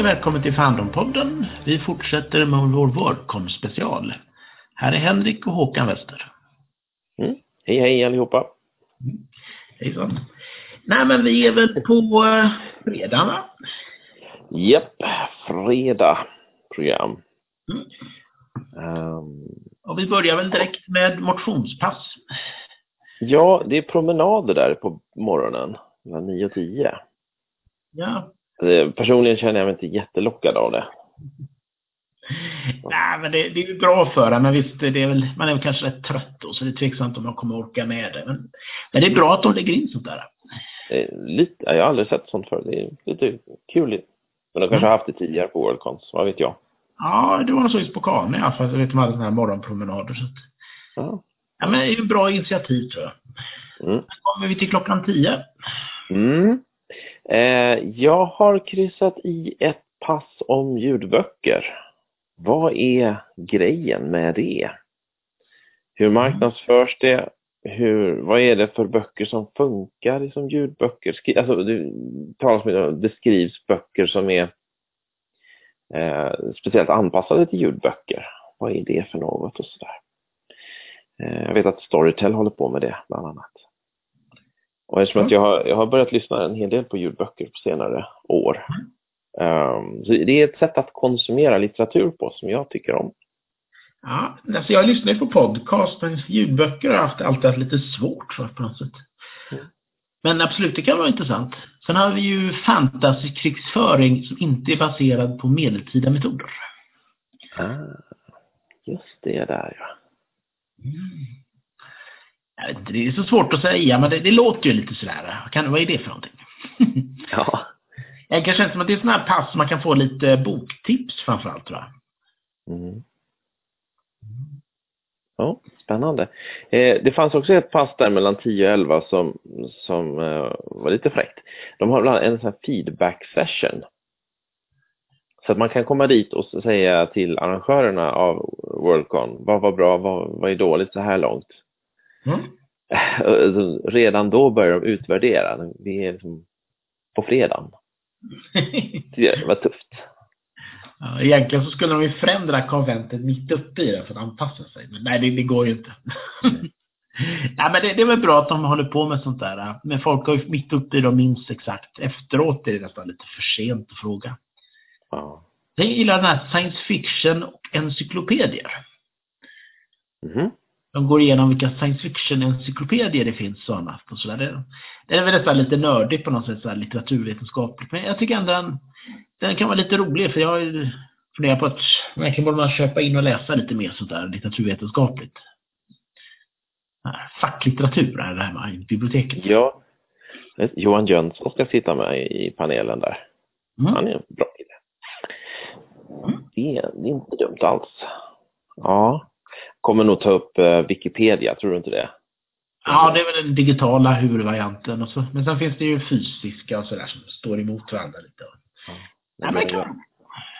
Och välkommen till Fandompodden. Vi fortsätter med vår Wordcom special. Här är Henrik och Håkan Wester. Mm. Hej hej allihopa. Mm. Hejsan. Nej men vi är väl på uh, fredag va? Japp, fredag program. Mm. Um, och vi börjar väl direkt med motionspass. Ja, det är promenader där på morgonen, mellan 9 och 10. Ja. Eh, personligen känner jag mig inte jättelockad av det. Nej, men det, det är ju bra för en, men visst, det är väl, man är väl kanske rätt trött då, så det är tveksamt om man kommer orka med det. Men, men det är bra att de lägger in sånt där. Lite, jag har aldrig sett sånt förr. Det är lite kul. Men de kanske har haft det tidigare på Worldcons, vad vet jag? Ja, det var nog så i Spokane i alla fall. Jag vet de hade sådana här morgonpromenader. Så att... ja. ja, men det är ju ett bra initiativ tror jag. Mm. Sen kommer vi till klockan tio. Mm. Eh, jag har kryssat i ett pass om ljudböcker. Vad är grejen med det? Hur marknadsförs det? Hur, vad är det för böcker som funkar som ljudböcker? Alltså, det, talas om, det skrivs böcker som är eh, speciellt anpassade till ljudböcker. Vad är det för något och sådär? Eh, jag vet att Storytel håller på med det bland annat. Och eftersom att jag har, jag har börjat lyssna en hel del på ljudböcker på senare år. Um, så det är ett sätt att konsumera litteratur på som jag tycker om. Ja, alltså jag lyssnar ju på podcast, men ljudböcker har haft, alltid haft lite svårt för på något sätt. Mm. Men absolut, det kan vara intressant. Sen har vi ju fantasykrigsföring som inte är baserad på medeltida metoder. Ah, just det där ja. Mm. Jag vet inte, det är så svårt att säga, men det, det låter ju lite sådär. Kan, vad är det för någonting? ja. Jag kan känna som att det är sådana här pass man kan få lite boktips framförallt tror jag. Mm. Ja, spännande. Eh, det fanns också ett pass där mellan 10 och 11 som, som eh, var lite fräckt. De har bland en sån här feedback session. Så att man kan komma dit och säga till arrangörerna av Worldcon, vad var bra, vad, vad är dåligt så här långt. Mm. Redan då börjar de utvärdera. Vi är liksom på fredagen. Det var tufft. Ja, egentligen så skulle de ju förändra konventet mitt uppe i det för att anpassa sig. Men nej, det, det går ju inte. nej, men det, det är väl bra att de håller på med sånt där. Men folk har ju mitt uppe i det minst exakt. Efteråt är det nästan lite för sent att fråga. Ja. Jag gillar den här science fiction och encyklopedier. Mm. De går igenom vilka science fiction-encyklopedier det finns och annat och sådär. Det, det är väl nästan lite nördigt på något sätt, så här, litteraturvetenskapligt. Men jag tycker ändå den, den kan vara lite rolig för jag funderar på att verkligen borde man köpa in och läsa lite mer sånt där litteraturvetenskapligt. Facklitteratur är det här med biblioteket. Ja. Johan Jönsson ska sitta med i panelen där. Mm. Han är en bra kille. Mm. Det, det är inte dumt alls. Ja kommer nog ta upp eh, Wikipedia, tror du inte det? Ja, det är väl den digitala huvudvarianten. Och så. Men sen finns det ju fysiska och sådär som står emot varandra lite. Ja. Nej, men kan...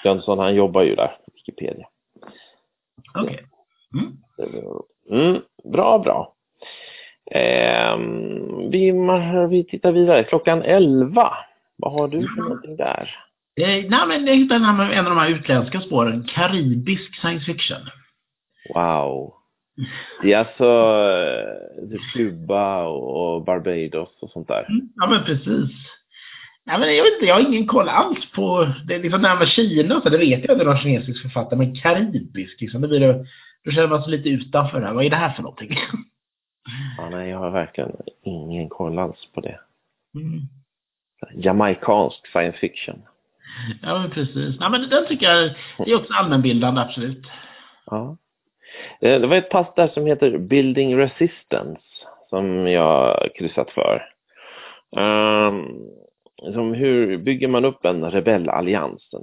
Jönsson, han jobbar ju där Wikipedia. Okej. Okay. Mm. Mm, bra, bra. Eh, vi, vi tittar vidare. Klockan 11. Vad har du för mm. någonting där? Eh, nej, men jag hittade en av de här utländska spåren. Karibisk science fiction. Wow. Det är alltså eh, Kuba och Barbados och sånt där. Mm, ja, men precis. Ja, men jag vet inte, jag har ingen koll alls på, det liksom det här med Kina, så det vet jag att det är någon kinesisk författare, men karibisk liksom, det blir det, då känner man sig lite utanför det här. Vad är det här för någonting? Ja, nej, jag har verkligen ingen koll alls på det. Mm. Jamaikansk science fiction. Ja, men precis. Ja, men den tycker jag, är också allmänbildande, absolut. Ja. Eh, det var ett pass där som heter Building Resistance som jag kryssat för. Um, som hur bygger man upp en rebellallians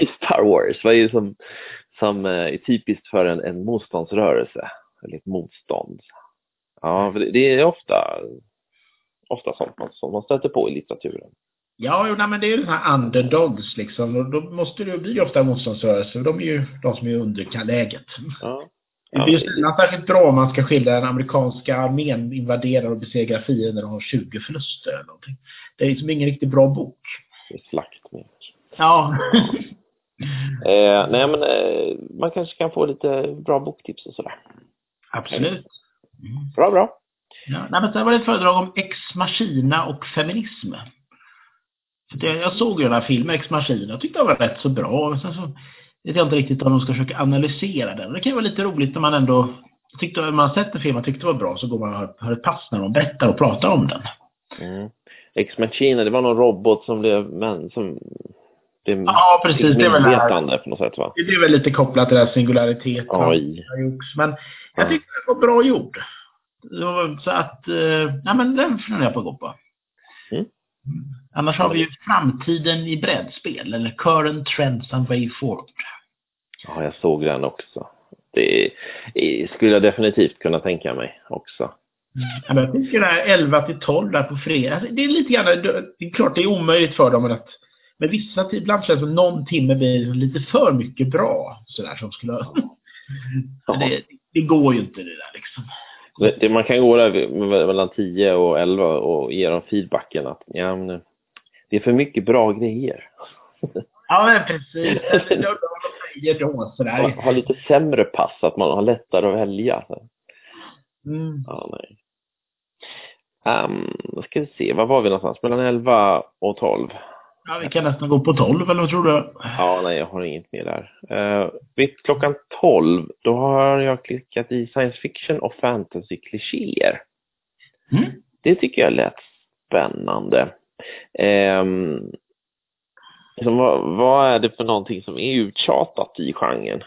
i Star Wars? Vad är det som, som eh, är typiskt för en, en motståndsrörelse? Eller ett motstånd? Ja, för det, det är ofta, ofta sånt man, som man stöter på i litteraturen. Ja, nej, men det är ju sådana här underdogs liksom. Och då måste det bli ofta motståndsrörelser. De är ju de som är under läget. Ja. Ja, det är ju sällan särskilt bra om man ska skildra den amerikanska armén invaderar och besegrar fiender och har 20 förluster eller någonting. Det är liksom ingen riktigt bra bok. Det är slakt. Ja. Eh, nej men eh, man kanske kan få lite bra boktips och sådär. Absolut. Mm. Bra, bra. Ja, nej, men sen var det ett föredrag om Ex Machina och feminism. Det, jag såg ju den här filmen Ex Machina, jag tyckte den var rätt så bra. Sen så vet jag inte riktigt om de ska försöka analysera den. Det kan ju vara lite roligt när man ändå tyckte, när man sett en film man tyckte var bra så går man och har, har ett pass när de berättar och pratar om den. Mm. Ex Machina, det var någon robot som blev, men, som Ja, precis. Det är väl det här- på något sätt va? Det är väl lite kopplat till det här singularitet. AI. Men jag Ja. tyckte det var bra gjord. Så- Så att, eh, nej men den funderar jag på att gå på. Mm. Annars har vi ju framtiden i brädspel, eller Current Trends and Way Forward. Ja, jag såg den också. Det skulle jag definitivt kunna tänka mig också. Ja, men jag tycker det här 11 till 12 där på fredag, alltså, det är lite grann, det är klart det är omöjligt för dem att men vissa ibland känns det som någon timme blir lite för mycket bra sådär som skulle Men det, det går ju inte det där liksom. Det, det, man kan gå där mellan 10 och 11 och ge dem feedbacken att ja, men, det är för mycket bra grejer. Ja men precis, det då sådär. Ha, ha lite sämre pass, att man har lättare att välja. Mm. Ja, nej. Um, då ska vi se, var var vi någonstans? Mellan 11 och 12? Ja, vi kan nästan gå på 12 eller vad tror du? Ja, nej, jag har inget mer där. Uh, vid klockan 12, då har jag klickat i science fiction och fantasy-klichéer. Mm. Det tycker jag lät spännande. Um, liksom, vad, vad är det för någonting som är uttjatat i genren?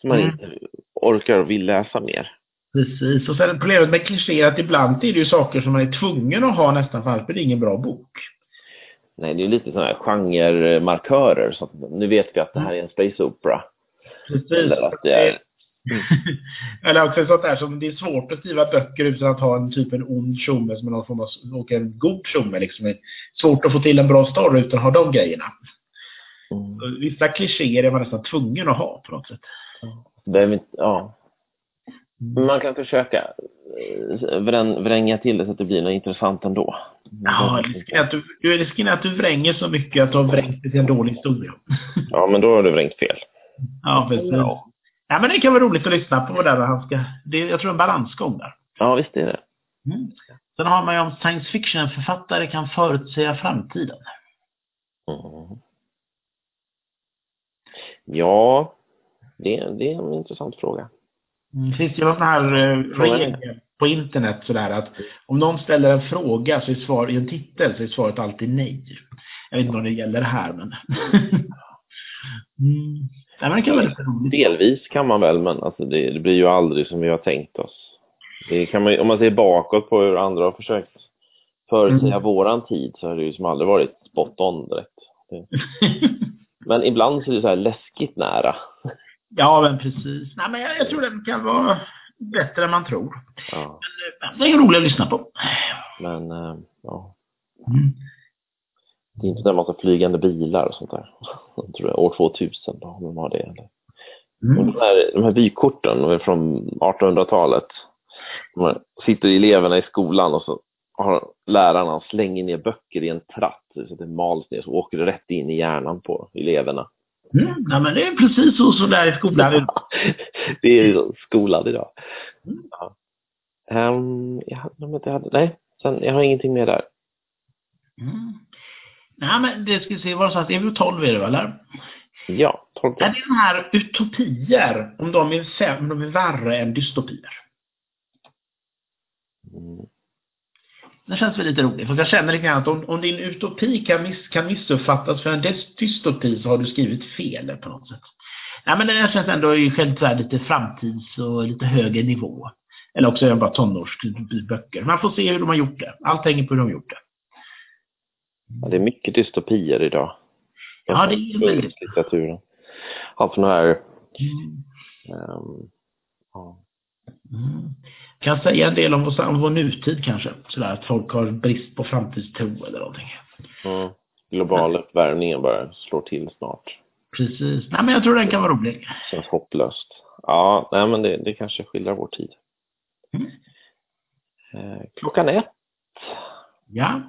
Som man Mm. inte orkar och vill läsa mer? Precis, och sen problemet med klichéer att ibland är det ju saker som man är tvungen att ha nästan för annars blir det ingen bra bok. Nej, det är lite sådana här genremarkörer. Så nu vet vi att det här är en space opera. Precis. Eller att det är... Eller också sånt där som det är svårt att skriva böcker utan att ha en typ en ond tjomme som någon form av, och en god tjomme liksom. Svårt att få till en bra story utan att ha de grejerna. Mm. Vissa klichéer är man nästan tvungen att ha på något sätt. Ja. Men Man kan försöka eh, vrän, vränga till det så att det blir något intressant ändå. Ja, risken är att du, du- risken är att du vränger så mycket att du har vrängt det till en dålig historia. Ja, men då har du vrängt fel. Ja, precis. Ja. Ja, men det kan vara roligt att lyssna på där han ska, det, jag tror en balansgång där. Ja, visst är det. Mm. Sen har man ju om science fiction-författare kan förutsäga framtiden. Mm. Ja, det, det är en intressant fråga. Mm. Det finns ju någon sån här eh, är- regel på internet sådär att om någon ställer en fråga så är svar, i en titel så är svaret alltid nej. Jag vet inte om det gäller här men. mm. Nej, men det kan vara lite roligt. Delvis kan man väl, men alltså det, det blir ju aldrig som vi har tänkt oss. Det kan man, om man ser bakåt på hur andra har försökt förutsäga Mm. våran tid så har det ju som aldrig varit spot on direkt. Men ibland så är det så här läskigt nära. ja men precis. Nej men jag, jag tror det kan vara bättre än man tror. Ja, Men, eh, det är roligt att lyssna på. men eh, ja, Mm. Det är inte en massa flygande bilar och sånt där. Jag tror det är år 2000 då, om de har det. Eller? Och Mm. de, här, de här vykorten, är från 1800-talet. De här, sitter eleverna i skolan och så har lärarna slänger ner böcker i en tratt så att det mals ner så åker det rätt in i hjärnan på eleverna. Mm. Nej, men det är precis så, så där i skolan. det är skolad idag. Mm. Ja. Um, jag, jag hade, nej, sen, jag har ingenting mer där. Mm. Nej, men det ska vi se, vad det så att det är väl 12 är det, eller? Ja, 12 Är det den här utopier, om de är, säm- om de är värre än dystopier? mm. Det känns väl lite roligt, för jag känner lite grann att om, om din utopi kan, miss, kan missuppfattas för en dys- dystopi så har du skrivit fel på något sätt. Nej, men det här känns ändå själv lite framtids och lite högre nivå. Eller också är det bara tonårsböcker. Man får se hur de har gjort det. Allt hänger på hur de har gjort det. Ja, det är mycket dystopier idag. Ja, det är väldigt- litteraturen. Allt från här Mm. ehm, ja. Mm. Kan säga en del om vår, om vår nutid kanske. Sådär att folk har brist på framtidstro eller någonting. Mm. Global uppvärmningen bara slår till snart. Precis. Nej, men jag tror den kan vara rolig. Känns hopplöst. Ja, nej men det, det kanske skildrar vår tid. Mm. Eh, klockan ett. Ja.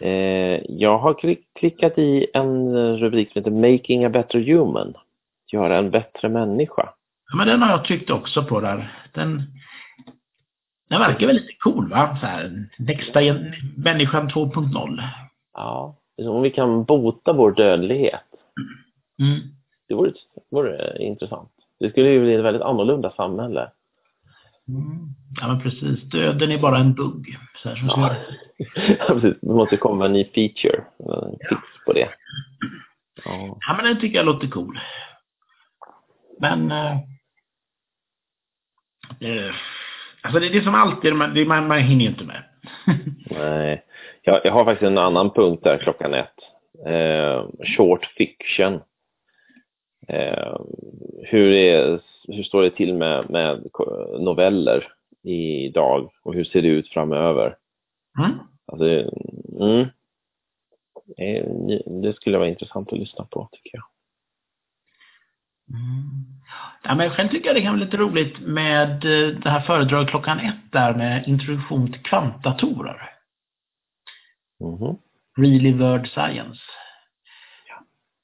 Eh, jag har klick, klickat i en rubrik som heter Making a better human. Göra en bättre människa. Ja, men den har jag tryckt också på där. Den, den verkar väl lite cool va? Så här, nästa människan 2.0. Ja, om vi kan bota vår dödlighet. Mm. Det vore, vore intressant. Det skulle ju bli ett väldigt annorlunda samhälle. Mm. Ja men precis, döden är bara en bugg. Så här, som Ja, precis. Det måste komma en ny feature, en fix på det. Ja. Ja, men den tycker jag låter cool. Men... Eh, eh, alltså det är det som alltid, man, det, man, man hinner ju inte med. Nej, jag, jag har faktiskt en annan punkt där klockan ett. Eh, short fiction. Eh, hur, är, hur står det till med, med noveller idag och hur ser det ut framöver? Mm. Alltså, mm, det skulle vara intressant att lyssna på tycker jag. Mm. Ja, men själv tycker jag det kan vara lite roligt med eh, det här föredraget klockan ett där med introduktion till kvantdatorer. Mhm. Really Word Science.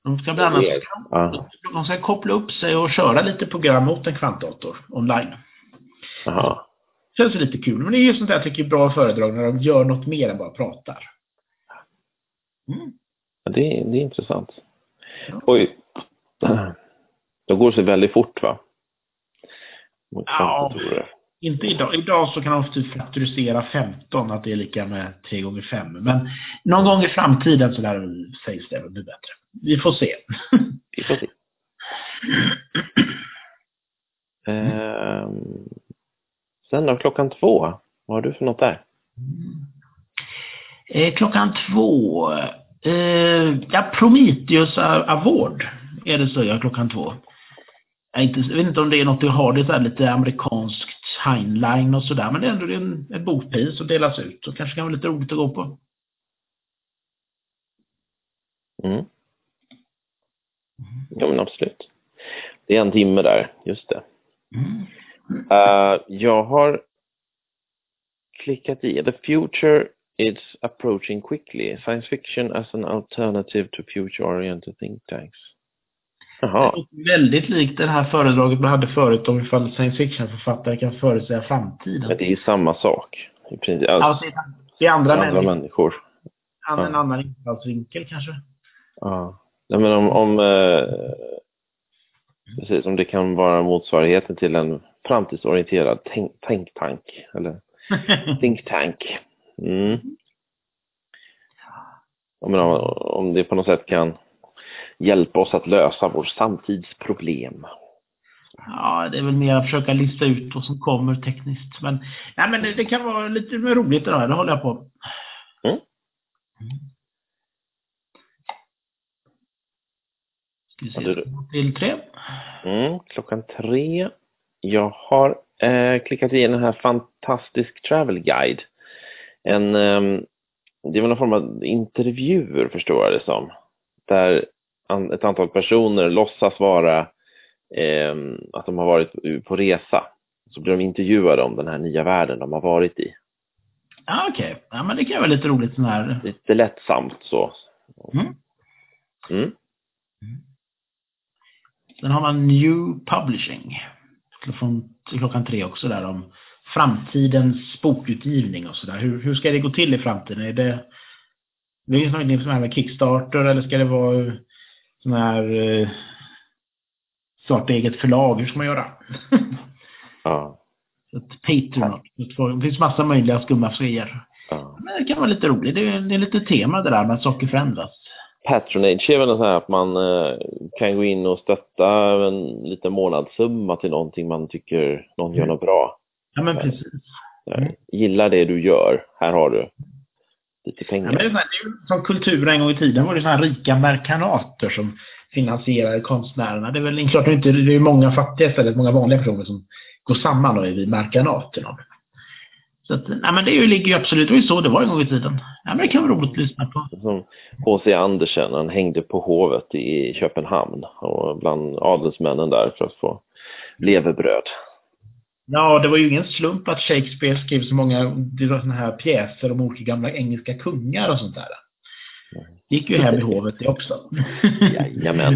De ska bland annat Ja. de ska koppla upp sig och köra lite program mot en kvantdator online. Jaha. Känns lite kul. Men det är ju sånt där jag tycker är bra föredrag när de gör något mer än bara pratar. Mm. Ja, det, det är intressant. Ja. Oj. De går så väldigt fort va? Ja. Inte idag. Idag så kan de typ faktorisera 15, att det är lika med 3 gånger 5 Men någon gång i framtiden så där sägs det väl bli bättre. Vi får se. Vi får se. Ehm, sen då, klockan två. Vad har du för något där? Eh, klockan två. Eh, ja, Prometheus Award är det så, ja, klockan två. Jag, inte, jag vet inte om det är något du har, det är lite amerikanskt Heinlein och sådär, men det är ändå en, ett bokpris som delas ut och kanske kan vara lite roligt att gå på. Mm. Ja men absolut. Det är en timme där, just det. Mm. Eh, jag har klickat i The future is approaching quickly. Science fiction as an alternative to future-oriented think tanks. Det Jaha. väldigt likt det här föredraget man hade förut om ifall science fiction-författare kan förutsäga framtiden. Men det är samma sak. I princip. Alltså, det är andra, andra människor, människor. en ja. annan infallsvinkel kanske. Ja. Nej, men om, om, eh, precis, om det kan vara motsvarigheten till en framtidsorienterad tänk, tänktank eller think tank. Mm. Menar, om det på något sätt kan hjälpa oss att lösa vår samtidsproblem. Ja, det är väl mer att försöka lista ut vad som kommer tekniskt. Men, nej, men det, det kan vara lite mer roligt det där, det håller jag på. Mm. Ska vi se, du- till tre. Mm, klockan tre. Jag har eh, klickat i den här Fantastisk Travel Guide. En, ehm, det väl någon form av intervjuer förstår jag det som. Där an, ett antal personer låtsas vara ehm, att de har varit på resa. Så blir de intervjuade om den här nya världen de har varit i. Ja, okej. Ja, men det kan vara lite roligt sån här. Lite lättsamt så. Mm. Mm. Sen har man New Publishing. Från klockan tre också där om framtidens bokutgivning och sådär. Hur, hur ska det gå till i framtiden? Är det, det är något som här med Kickstarter eller ska det vara sån här eh, starta eget förlag? Hur ska man göra? Ja. Att Patreon. Det finns massa möjliga skumma frier. ja. Men det kan vara lite roligt. Det är, det är lite tema det där med att saker förändras. Patronage är väl så här att man eh, kan gå in och stötta en liten månadssumma till någonting man tycker någon gör något bra. Ja men Ja. precis. Mm. Gillar det du gör, här har du lite Ja, men pengar. det är så här, det är ju som kultur en gång i tiden var det sådana här rika merkanater som finansierade konstnärerna. Det är väl klart det inte det är många fattiga istället, många vanliga personer som går samman och är vid merkanaterna. Så att, nej, men det ligger ju absolut, det var ju så det var en gång i tiden. Ja, men det kan vara roligt att lyssna på. Som H.C. Andersen, han hängde på hovet i Köpenhamn och bland adelsmännen där för att få levebröd. Ja, det var ju ingen slump att Shakespeare skrev så många såna här pjäser om olika gamla engelska kungar och sånt där. Det gick ju hem i hovet det också. Jajamän.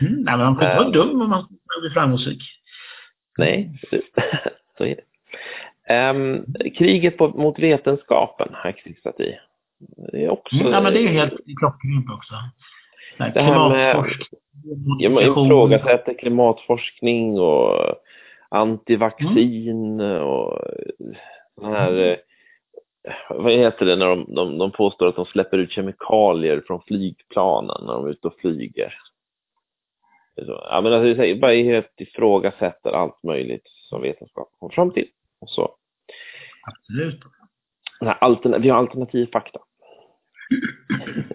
Mm, nej, men man får inte vara Äh. dum om man ska bli framgångsrik. Nej, så är det. Ehm, kriget på, mot vetenskapen har jag krigsat i. Det är också... Mm, ja, men det är helt klockrent också. Nej, Det här med- Ja, man ifrågasätter klimatforskning och antivaccin och sån här, eh, vad heter det när de, de, de påstår att de släpper ut kemikalier från flygplanen när de är ute och flyger. Är ja, men alltså, det säger bara helt ifrågasätter allt möjligt som vetenskap kommer fram till. Och så, Absolut. här altern, vi har alternativ fakta.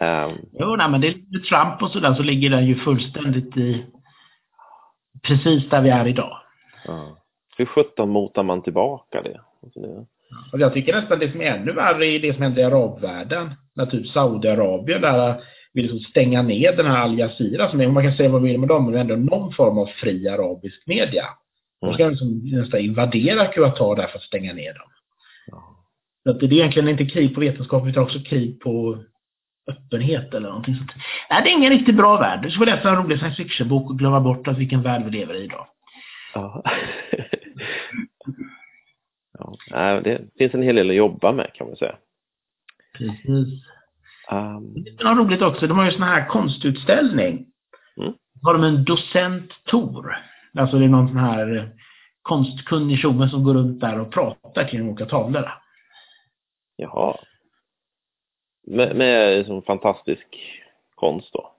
Ehm, Jo, nej, men det är Trump och sådär så ligger den ju fullständigt i precis där vi är idag. ja. Hur sjutton motar man tillbaka det? Alltså det Och jag tycker nästan det som är ännu värre är det som händer i arabvärlden. När typ Saudiarabien där vill liksom stänga ner den här Al Jazeera som är, man kan säga vad man vill med dem, men ändå någon form av fri arabisk media. De ska liksom nästan invadera Qatar där för att stänga ner dem. Ja. Så att det är egentligen inte krig på vetenskap utan också krig på öppenhet eller någonting sånt. Nej, det är ingen riktigt bra värld. Du ska läsa en rolig science fiction-bok och glömma bort att vilken värld vi lever i idag. Ja. ja. Det finns en hel del att jobba med kan man säga. Precis. Um, Det är roligt också. De har ju sån här konstutställning. Mm. Så har de en docent Tor. Alltså det är någon sån här eh, konstkunnig tjomme som går runt där och pratar kring de olika tavlorna. jaha. Med, med som fantastisk konst då.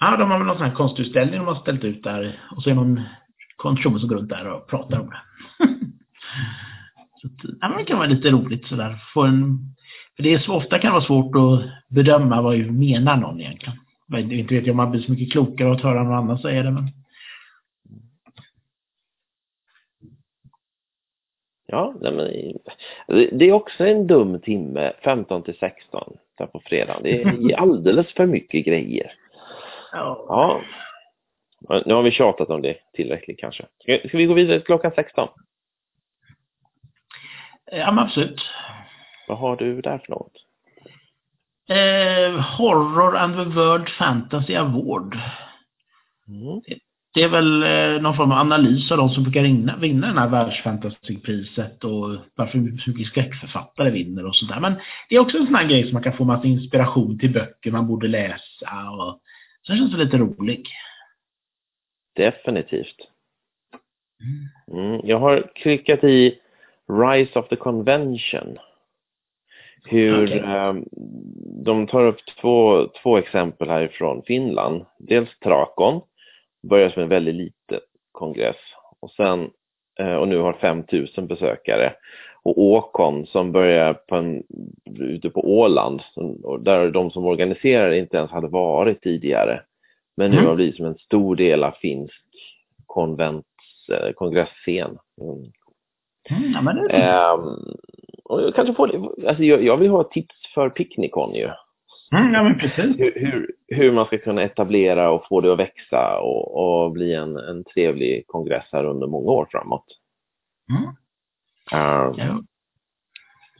Ja, de har väl någon sån här konstutställning de har ställt ut där. Och så är det någon konstjomme som går runt där och pratar om det. så att, ja, det kan vara lite roligt sådär. Få en, för det är så ofta kan det vara svårt att bedöma vad menar någon egentligen. Inte vet jag om man blir så mycket klokare av att höra någon annan säga det, men Ja, men, det- är också en dum timme, 15 till 16, där på fredag. Det är alldeles för mycket grejer. ja. Nu har vi tjatat om det tillräckligt kanske. Ska, ska vi gå vidare till klockan 16? Ja, men absolut. Vad har du där för något? Eh, Horror and the World Fantasy Award. Mm. Det är väl eh, någon form av analys av de som brukar vinna, vinna den här världsfantasypriset och varför så mycket skräckförfattare vinner och sådär. Men det är också en sån här grej som man kan få massa inspiration till böcker man borde läsa och så känns det lite roligt. Definitivt. Mm, jag har klickat i Rise of the Convention. Hur Okej. eh, de tar upp två, två exempel härifrån Finland. Dels Trakon, börjar som en väldigt liten kongress och sen eh, och nu har 5000 besökare. Och Åkon som börjar på en, ute på Åland, där de som organiserar inte ens hade varit tidigare. Men nu Mm. har blivit som en stor del av finsk konvents, eh, kongressscen. Mm. Mm, ja, men det är Ehm, och jag, kanske får, alltså jag, jag vill ha tips för Picknicon ju. Mm, ja, men precis. Hur, hur, hur man ska kunna etablera och få det att växa och, och bli en, en trevlig kongress här under många år framåt. Mm. Ehm, Ja.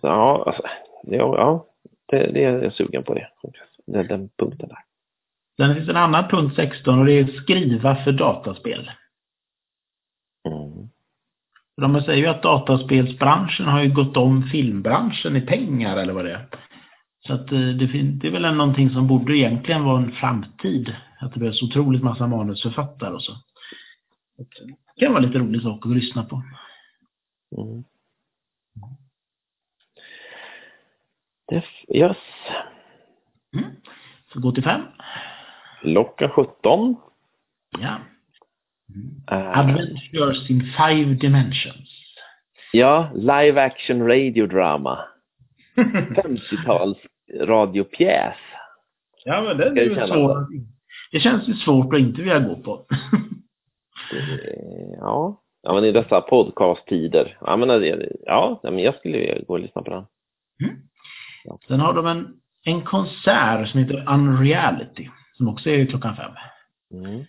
så, ja, alltså, ja, ja det, det är jag sugen på det. Den, den punkten där. Sen finns en annan punkt 16 och det är skriva för dataspel. Mm. De säger ju att dataspelsbranschen har ju gått om filmbranschen i pengar eller vad det är. Så att eh, det, det är väl någonting som borde egentligen vara en framtid. Att det behövs otroligt massa manusförfattare och så. Det kan vara lite rolig sak att lyssna på. Mm. Def, yes. Mm. Så gå till fem. Klockan 17. Ja. Eh, Adventures in five dimensions. ja, live action radiodrama. 50-tals radiopjäs. ja, men det är ju det svårt. Det känns ju svårt att inte vilja gå på. Det- Ja. ja, men i dessa podcast-tider. Ja, men, det- ja, men jag skulle vilja gå och lyssna på den. Sen har de en, en konsert som heter Unreality. Som också är klockan fem. Mm.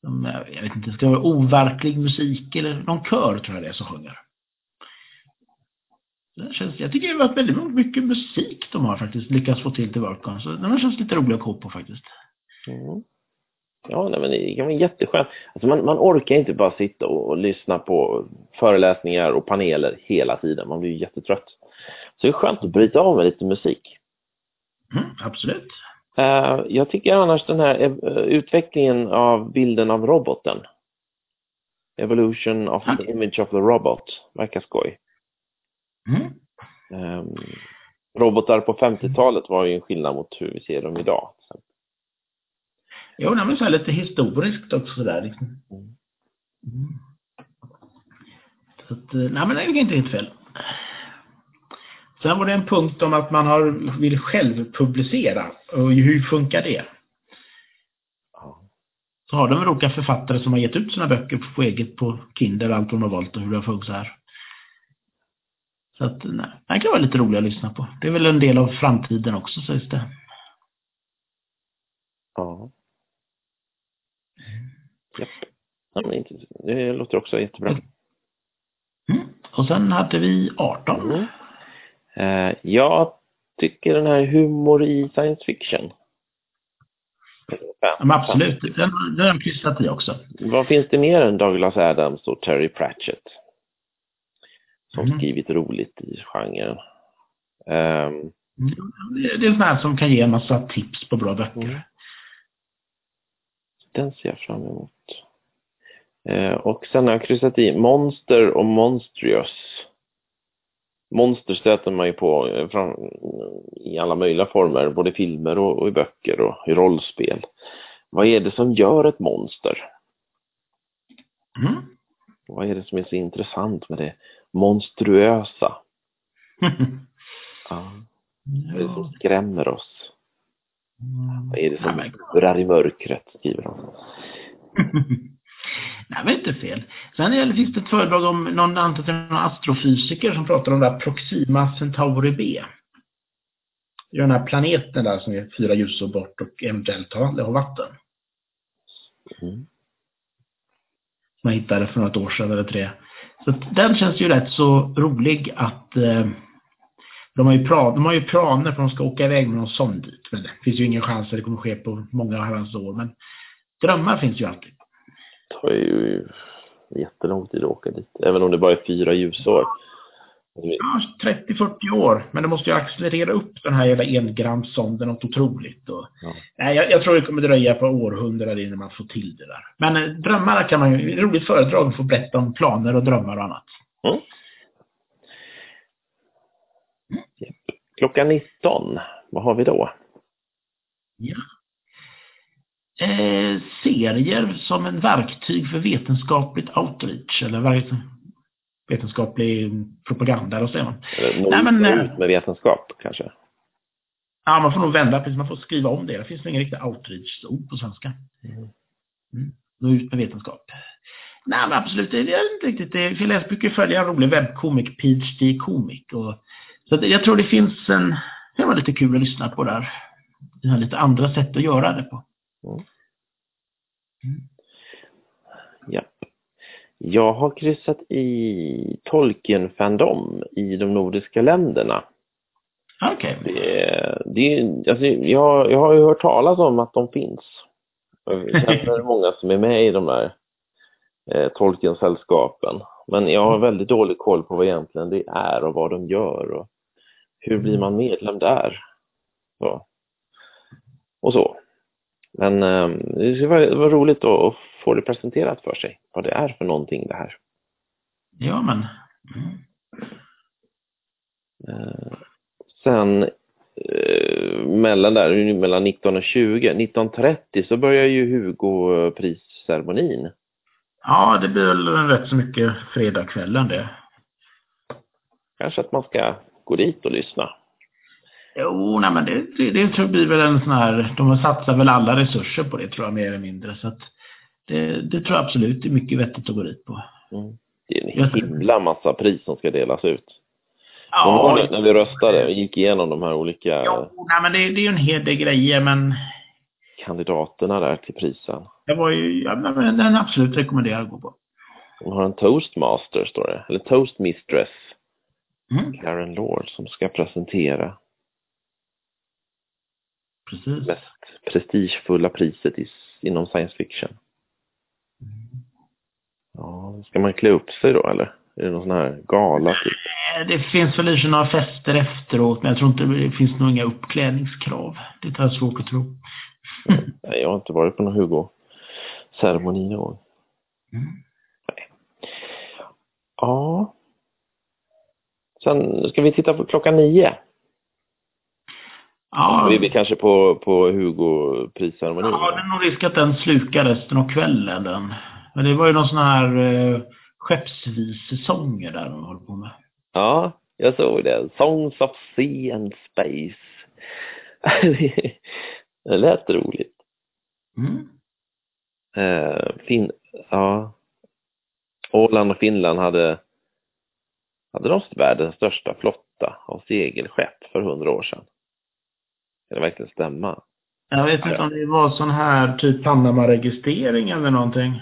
Som, eh, jag vet inte, det ska vara overklig musik eller någon kör tror jag det är som sjunger. Det känns, jag tycker det har varit väldigt mycket musik de har faktiskt lyckats få till till Workon. Så den känns lite rolig att gå på faktiskt. Mm. Ja, nej, men det kan vara jätteskönt. Alltså man, man orkar inte bara sitta och, och, lyssna på föreläsningar och paneler hela tiden. Man blir jättetrött. Så det är skönt att bryta av med lite musik. Mm, absolut. Uh, jag tycker annars den här uh, utvecklingen av bilden av roboten. Evolution of the image of the robot verkar skoj. Mm. Um, robotar på 50-talet var ju en skillnad mot hur vi ser dem idag. Jo, men så lite historiskt också sådär liksom. Mm. mm. Så att, eh, nej men det är inte helt fel. Sen var det en punkt om att man har, vill själv publicera. Och hur funkar det? Så har de olika författare som har gett ut sina böcker på eget på Kindle, allt de har valt och hur det har funkat så här. Så att, nej, det kan vara lite roligt att lyssna på. Det är väl en del av framtiden också sägs det. Ja. Japp. Ja, men det låter också jättebra. Mm. Och sen hade vi 18. Mm. Eh, jag tycker den här humor i science fiction. Ja, men absolut, den, den har jag kryssat i också. Vad finns det mer än Douglas Adams och Terry Pratchett? Som mm. skrivit roligt i genren. Um, det, är sådana här som kan ge en massa tips på bra böcker. Mm. Den ser jag fram emot. Uh, och sen har jag kryssat i Monster och Monstrous. Monster stöter man ju på eh, fram, i alla möjliga former, både filmer och, och, i böcker och i rollspel. Vad är det som gör ett monster? Mm. Vad är det som är så intressant med det monstruösa? ja. Vad är det som skrämmer oss? Vad är det som drar i mörkret, skriver han. Nej, men inte fel. Sen finns det ett föredrag om någon, någon astrofysiker som pratar om det här Proxima Centauri B. Det är den här planeten där som är fyra ljusår bort och eventuellt har vatten. Mm. Man hittade för något år sedan eller tre. Så den känns ju rätt så rolig att eh, de, har ju plan, de har ju planer för att de ska åka iväg med någon sån dit. Men det finns ju ingen chans att det kommer ske på många herrans år. Men drömmar finns ju alltid Det tar ju jättelång tid att åka dit, även om det bara är fyra ljusår. Ja, 30-40 år, men det måste ju accelerera upp den här jävla engramsonden något otroligt. Och, ja. nej, jag, jag, tror det kommer dröja på århundraden innan man får till det där. Men eh, drömmar kan man ju, roligt föredrag att få berätta om planer och drömmar och annat. Mm. Klockan 19, vad har vi då? Ja, eh, serier som en verktyg för vetenskapligt outreach eller vetenskaplig propaganda, eller man? Eller Nej, men, ut med vetenskap kanske? Ja, man får nog vända precis, man får skriva om det. Det finns ingen riktig outreach-ord på svenska. Mm. Mm. Nå ut med vetenskap. Nej, men absolut, det är inte riktigt det. Jag brukar följa en rolig webbkomik, PhD Komik. Och, så jag tror det finns en, det var lite kul att lyssna på där. Det har lite andra sätt att göra det på. Mm. Ja. Jag har kryssat i Tolkien-fandom i de nordiska länderna. Okej. Okay. Det, det, alltså, jag, jag har ju hört talas om att de finns. Är det många som är med i de där eh, Tolkien-sällskapen. Men jag har väldigt dålig koll på vad egentligen det är och vad de gör och hur blir man medlem där? Så. Och så. Men eh, det var, var roligt att få det presenterat för sig, vad det är för någonting det här. Ja, men. Mm. Sen eh, mellan där, mellan 19 och 20, 1930 så börjar ju Hugo-prisceremonin. Ja, det blir väl rätt så mycket fredagskvällen det. Kanske att man ska gå dit och lyssna. Jo, nej men det, det, det tror blir väl en sån här, de satsar väl alla resurser på det tror jag mer eller mindre. Så att det, det tror jag absolut är mycket vettigt att gå dit på. Mm. Det är en himla massa pris som ska delas ut. Ja, det, när vi röstade och gick igenom de här olika... Jo, nej men det, det är ju en hel del grejer men... Kandidaterna där till prisen. Det var ju, ja, men den absolut rekommenderar att gå på. De har en toastmaster står det, eller toastmistress. Mm. Karen Lord, som ska presentera Precis. mest prestigefulla priset i, inom science fiction. Ja, ska man klä upp sig då eller? Är det någon sån här gala typ? Det finns väl i några fester efteråt, men jag tror inte det finns några uppklädningskrav. Det tar jag svårt att tro. Nej, jag har inte varit på någon Hugo-ceremoni någon gång. Mm. Ja. Sen ska vi titta på klockan nio. Ja, Vi är kanske på, på Hugo-prisceremonin. ja, det är nog risk att den slukar resten av kvällen. Den. Men det var ju någon sån här eh, skeppsvisesånger där de håller på med. Ja, jag såg det. Songs of Sea and Space. det lät roligt. Mm. Eh, fin ja. Åland och Finland hade, hade de världens största flotta av segelskepp för hundra år sedan. Kan det verkligen stämma? Jag vet inte om det var sån här typ Panama-registrering eller någonting.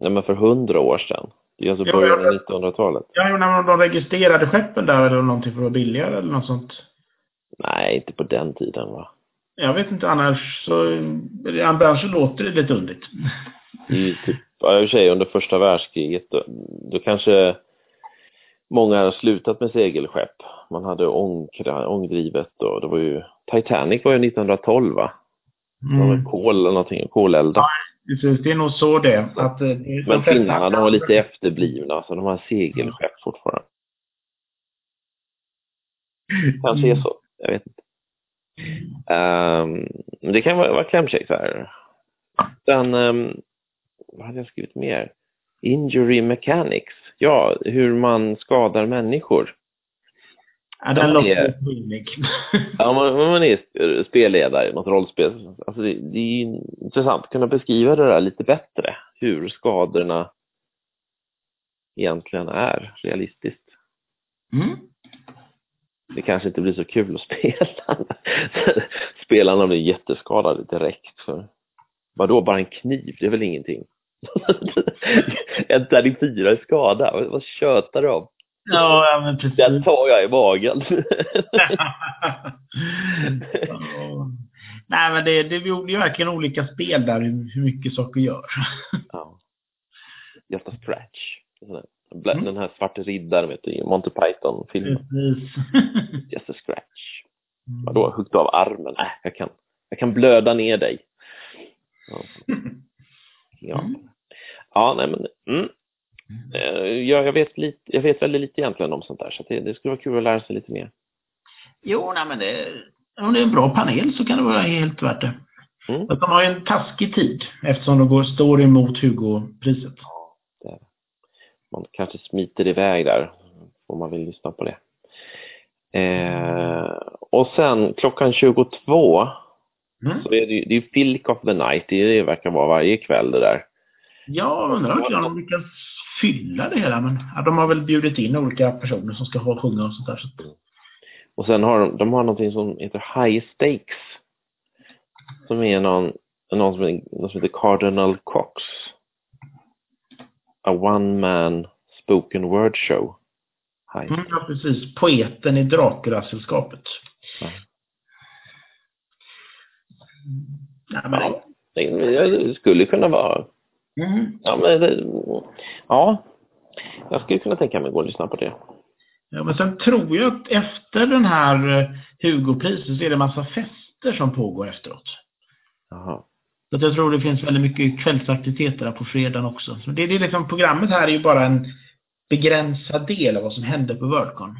Nej, men för hundra år sedan. Det är alltså början av jag- 1900-talet. Ja, när de registrerade skeppen där eller någonting för att vara billigare eller något sånt. Nej, inte på den tiden va? Jag vet inte annars så, annars så låter det lite underligt. Ju typ, ja, i och för sig under första världskriget, då, då kanske många har slutat med segelskepp. Man hade ångkra, ångdrivet och det var ju, Titanic var ju 1912 va? Det var Mm. kol eller någonting, koleldat. Precis, det är nog så det. Att, eh, de Men finnarna, de var lite efterblivna, så de har segelskepp fortfarande. Kanske är så, jag vet inte. Ehm, men det kan vara, vara klämkäckt. Sen, um, vad hade jag skrivit mer? Injury mechanics. Ja, hur man skadar människor. Ja, den låter. Ja, man, man är sp- spelledare i något rollspel. Alltså det, det är intressant att kunna beskriva det där lite bättre. Hur skadorna egentligen är realistiskt. Mm. Det kanske inte blir så kul att spela. Spelarna blir jätteskadade direkt. För vadå, bara en kniv? Det är väl ingenting? en tärning fyra är skada. Vad- Vad tjötar du om? Ja, ja, men precis. Den tar jag i magen. Ja. Nej, men det, det är ju verkligen olika spel där, hur, hur mycket saker gör. ja. Just a scratch. Mm. Den här svarte riddaren vet du, i Monty Python-filmen. Precis. Just a scratch. Vadå, huggit av armen? Äh, jag kan, jag kan blöda ner dig. Ja. Ja, Mm. ja nej men, mm. Eh, jag, jag, vet lite, jag vet väldigt lite egentligen om sånt där, så det, det skulle vara kul att lära sig lite mer. Jo, nej, men det, om det är en bra panel så kan det vara helt värt det. Mm. Att de har en taskig tid eftersom de går, står emot Hugo-priset. Man kanske smiter iväg där, om man vill lyssna på det. Eh, och sen klockan 22 Mm. så är det, ju- det är Filk of the Night, det, det verkar vara varje kväll det där. Jag undrar om de lyckas fylla det hela, men ja, de har väl bjudit in olika personer som ska ha sjunga och sånt där. Så att, Och sen har de, de har någonting som heter High Stakes. Som är någon, någon, som, någon som heter Cardinal Cox. A one man spoken word show. High. mm, ja, precis. Poeten i Dracula-sällskapet. Ja. Ja, men, Ja, det skulle kunna vara... mm. Ja, men det, ja, jag skulle kunna tänka mig att gå och lyssna på det. ja, men sen tror jag att efter den här eh, Hugo-priset så är det en massa fester som pågår efteråt. Jaha. Så jag tror det finns väldigt mycket kvällsaktiviteter på fredagen också. Så det, det är liksom, programmet här är ju bara en begränsad del av vad som händer på Worldcon.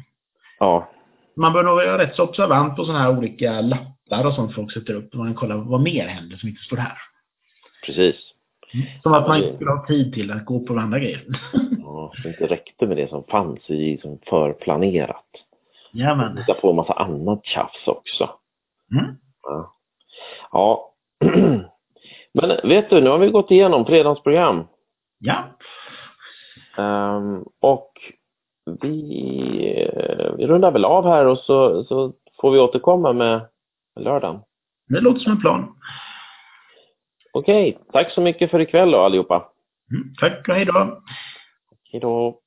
Ja, Man bör nog vara rätt så observant på sådana här olika lappar och sånt folk sätter upp. Man kan kolla vad mer händer som inte står här. precis. Som att man inte skulle ha tid till att gå på andra grejer. Ja, det inte räckte med det som fanns i som förplanerat. Jajamän. Hitta på en massa annat tjafs också. Mm. Ja. ja. Men vet du, nu har vi gått igenom fredagsprogram. Ja. Ehm, och vi, eh, vi rundar väl av här och så, så får vi återkomma med lördagen. Det låter som en plan. Okej, tack så mycket för ikväll då allihopa. Mm. Tack och hej då. Hej då.